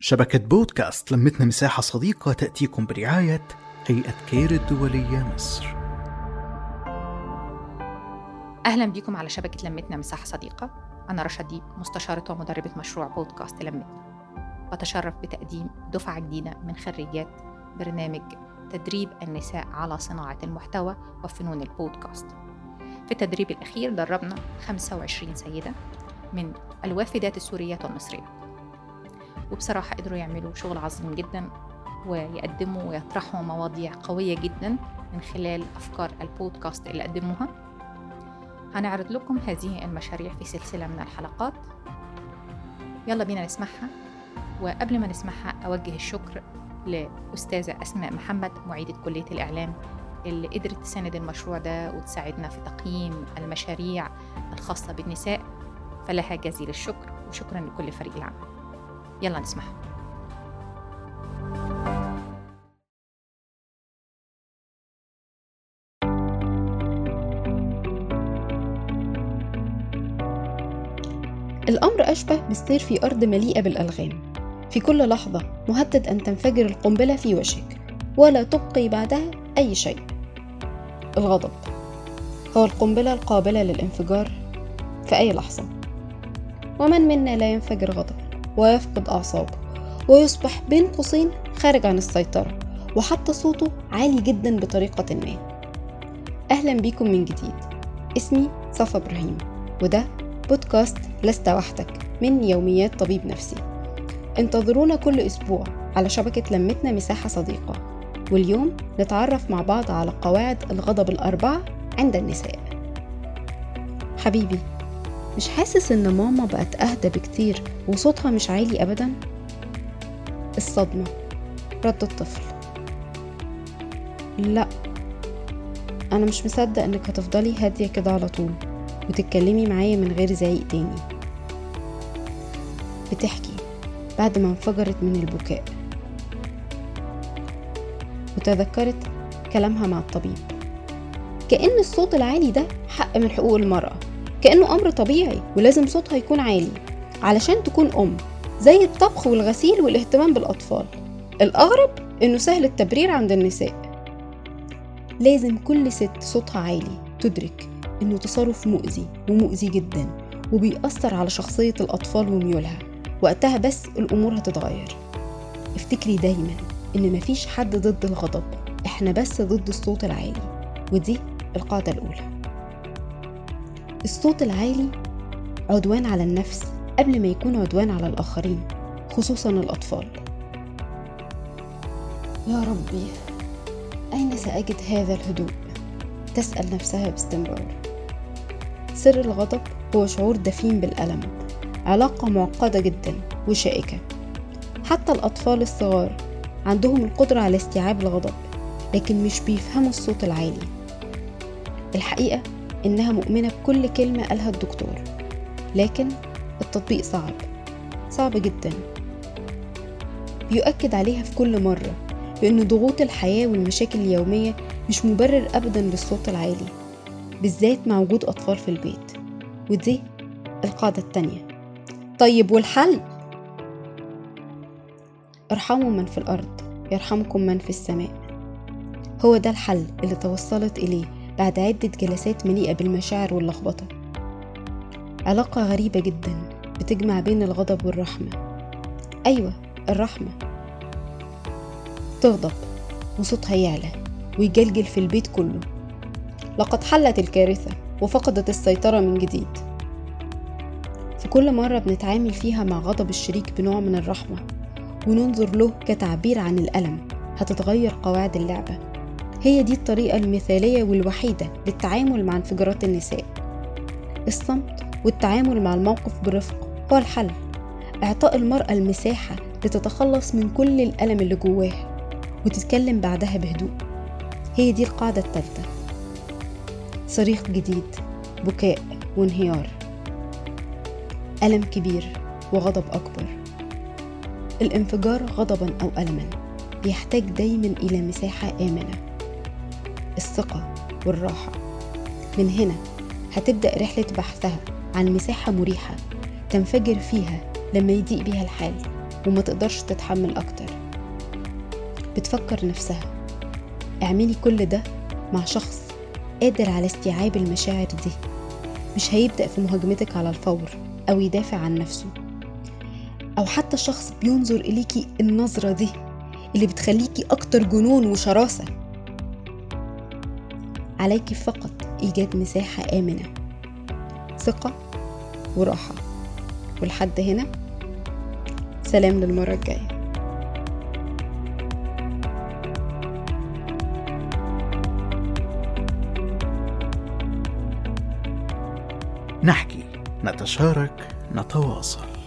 شبكة بودكاست لمتنا مساحة صديقة تأتيكم برعاية هيئة كير الدولية مصر. أهلا بكم على شبكة لمتنا مساحة صديقة. أنا رشا ديب مستشارة ومدربة مشروع بودكاست لمتنا. بتشرف بتقديم دفعة جديدة من خريجات برنامج تدريب النساء على صناعة المحتوى وفنون البودكاست. في التدريب الأخير دربنا 25 سيدة من الوافدات السوريات والمصريات وبصراحة قدروا يعملوا شغل عظيم جدا ويقدموا ويطرحوا مواضيع قوية جدا من خلال أفكار البودكاست اللي قدموها. هنعرض لكم هذه المشاريع في سلسلة من الحلقات. يلا بينا نسمعها. وقبل ما نسمعها أوجه الشكر لأستاذة أسماء محمد معيدة كلية الإعلام اللي قدرت تساند المشروع ده وتساعدنا في تقييم المشاريع الخاصة بالنساء. فلها جزيل الشكر وشكرا لكل فريق العمل. يلا نسمعها. الأمر أشبه بالسير في أرض مليئة بالألغام. في كل لحظة مهدد أن تنفجر القنبلة في وجهك ولا تبقي بعدها أي شيء. الغضب. هو القنبلة القابلة للانفجار في أي لحظة. ومن منا لا ينفجر غضبا ويفقد أعصابه ويصبح بين قوسين خارج عن السيطرة وحتى صوته عالي جدا بطريقة ما. أهلا بيكم من جديد. اسمي صفا إبراهيم وده بودكاست لست وحدك من يوميات طبيب نفسي. انتظرونا كل أسبوع على شبكة لمتنا مساحة صديقة واليوم نتعرف مع بعض على قواعد الغضب الأربعة عند النساء. حبيبي. مش حاسس إن ماما بقت أهدى بكتير وصوتها مش عالي ابدا؟ الصدمة. رد الطفل. لا. أنا مش مصدق إنك هتفضلي هادية كده على طول وتتكلمي معايا من غير زعيق تاني. بتحكي بعد ما انفجرت من البكاء. وتذكرت كلامها مع الطبيب. كأن الصوت العالي ده حق من حقوق المرأة. كأنه أمر طبيعي ولازم صوتها يكون عالي علشان تكون أم زي الطبخ والغسيل والاهتمام بالأطفال. الأغرب إنه سهل التبرير عند النساء. لازم كل ست صوتها عالي تدرك إنه تصرف مؤذي ومؤذي جدا وبيأثر على شخصية الأطفال وميولها. وقتها بس الأمور هتتغير. افتكري دايما إن مفيش حد ضد الغضب إحنا بس ضد الصوت العالي ودي القاعدة الأولى. الصوت العالي عدوان على النفس قبل ما يكون عدوان على الآخرين خصوصا الأطفال. يا ربي أين سأجد هذا الهدوء؟ تسأل نفسها باستمرار. سر الغضب هو شعور دفين بالألم علاقة معقدة جدا وشائكة. حتى الأطفال الصغار عندهم القدرة على استيعاب الغضب لكن مش بيفهموا الصوت العالي. الحقيقة إنها مؤمنة بكل كلمة قالها الدكتور. لكن التطبيق صعب. صعب جدا. بيؤكد عليها في كل مرة بأن ضغوط الحياة والمشاكل اليومية مش مبرر أبدا للصوت العالي بالذات مع وجود أطفال في البيت. ودي القاعدة التانية. طيب والحل؟ ارحموا من في الأرض يرحمكم من في السماء. هو ده الحل اللي توصلت إليه. بعد عدة جلسات مليئة بالمشاعر واللخبطة. علاقة غريبة جدا بتجمع بين الغضب والرحمة. أيوة الرحمة. تغضب وصوتها يعلى ويجلجل في البيت كله. لقد حلت الكارثة وفقدت السيطرة من جديد. في كل مرة بنتعامل فيها مع غضب الشريك بنوع من الرحمة وننظر له كتعبير عن الألم هتتغير قواعد اللعبة. هي دي الطريقة المثالية والوحيدة للتعامل مع انفجارات النساء. الصمت والتعامل مع الموقف برفق هو الحل إعطاء المرأة المساحة لتتخلص من كل الألم اللي جواها وتتكلم بعدها بهدوء. هي دي القاعدة الثالثة صريخ جديد بكاء وانهيار. ألم كبير وغضب أكبر. الانفجار غضبا أو ألما بيحتاج دايما إلى مساحة آمنة. الثقة والراحة. من هنا هتبدأ رحلة بحثها عن مساحة مريحة تنفجر فيها لما يضيق بيها الحال وما تقدرش تتحمل أكتر. بتفكر نفسها اعملي كل ده مع شخص قادر على استيعاب المشاعر دي. مش هيبدأ في مهاجمتك على الفور أو يدافع عن نفسه. أو حتى شخص بينظر إليكي النظرة دي اللي بتخليكي أكتر جنون وشراسة. عليكي فقط إيجاد مساحة آمنة ثقة وراحة. ولحد هنا سلام للمرة الجاية. نحكي نتشارك نتواصل.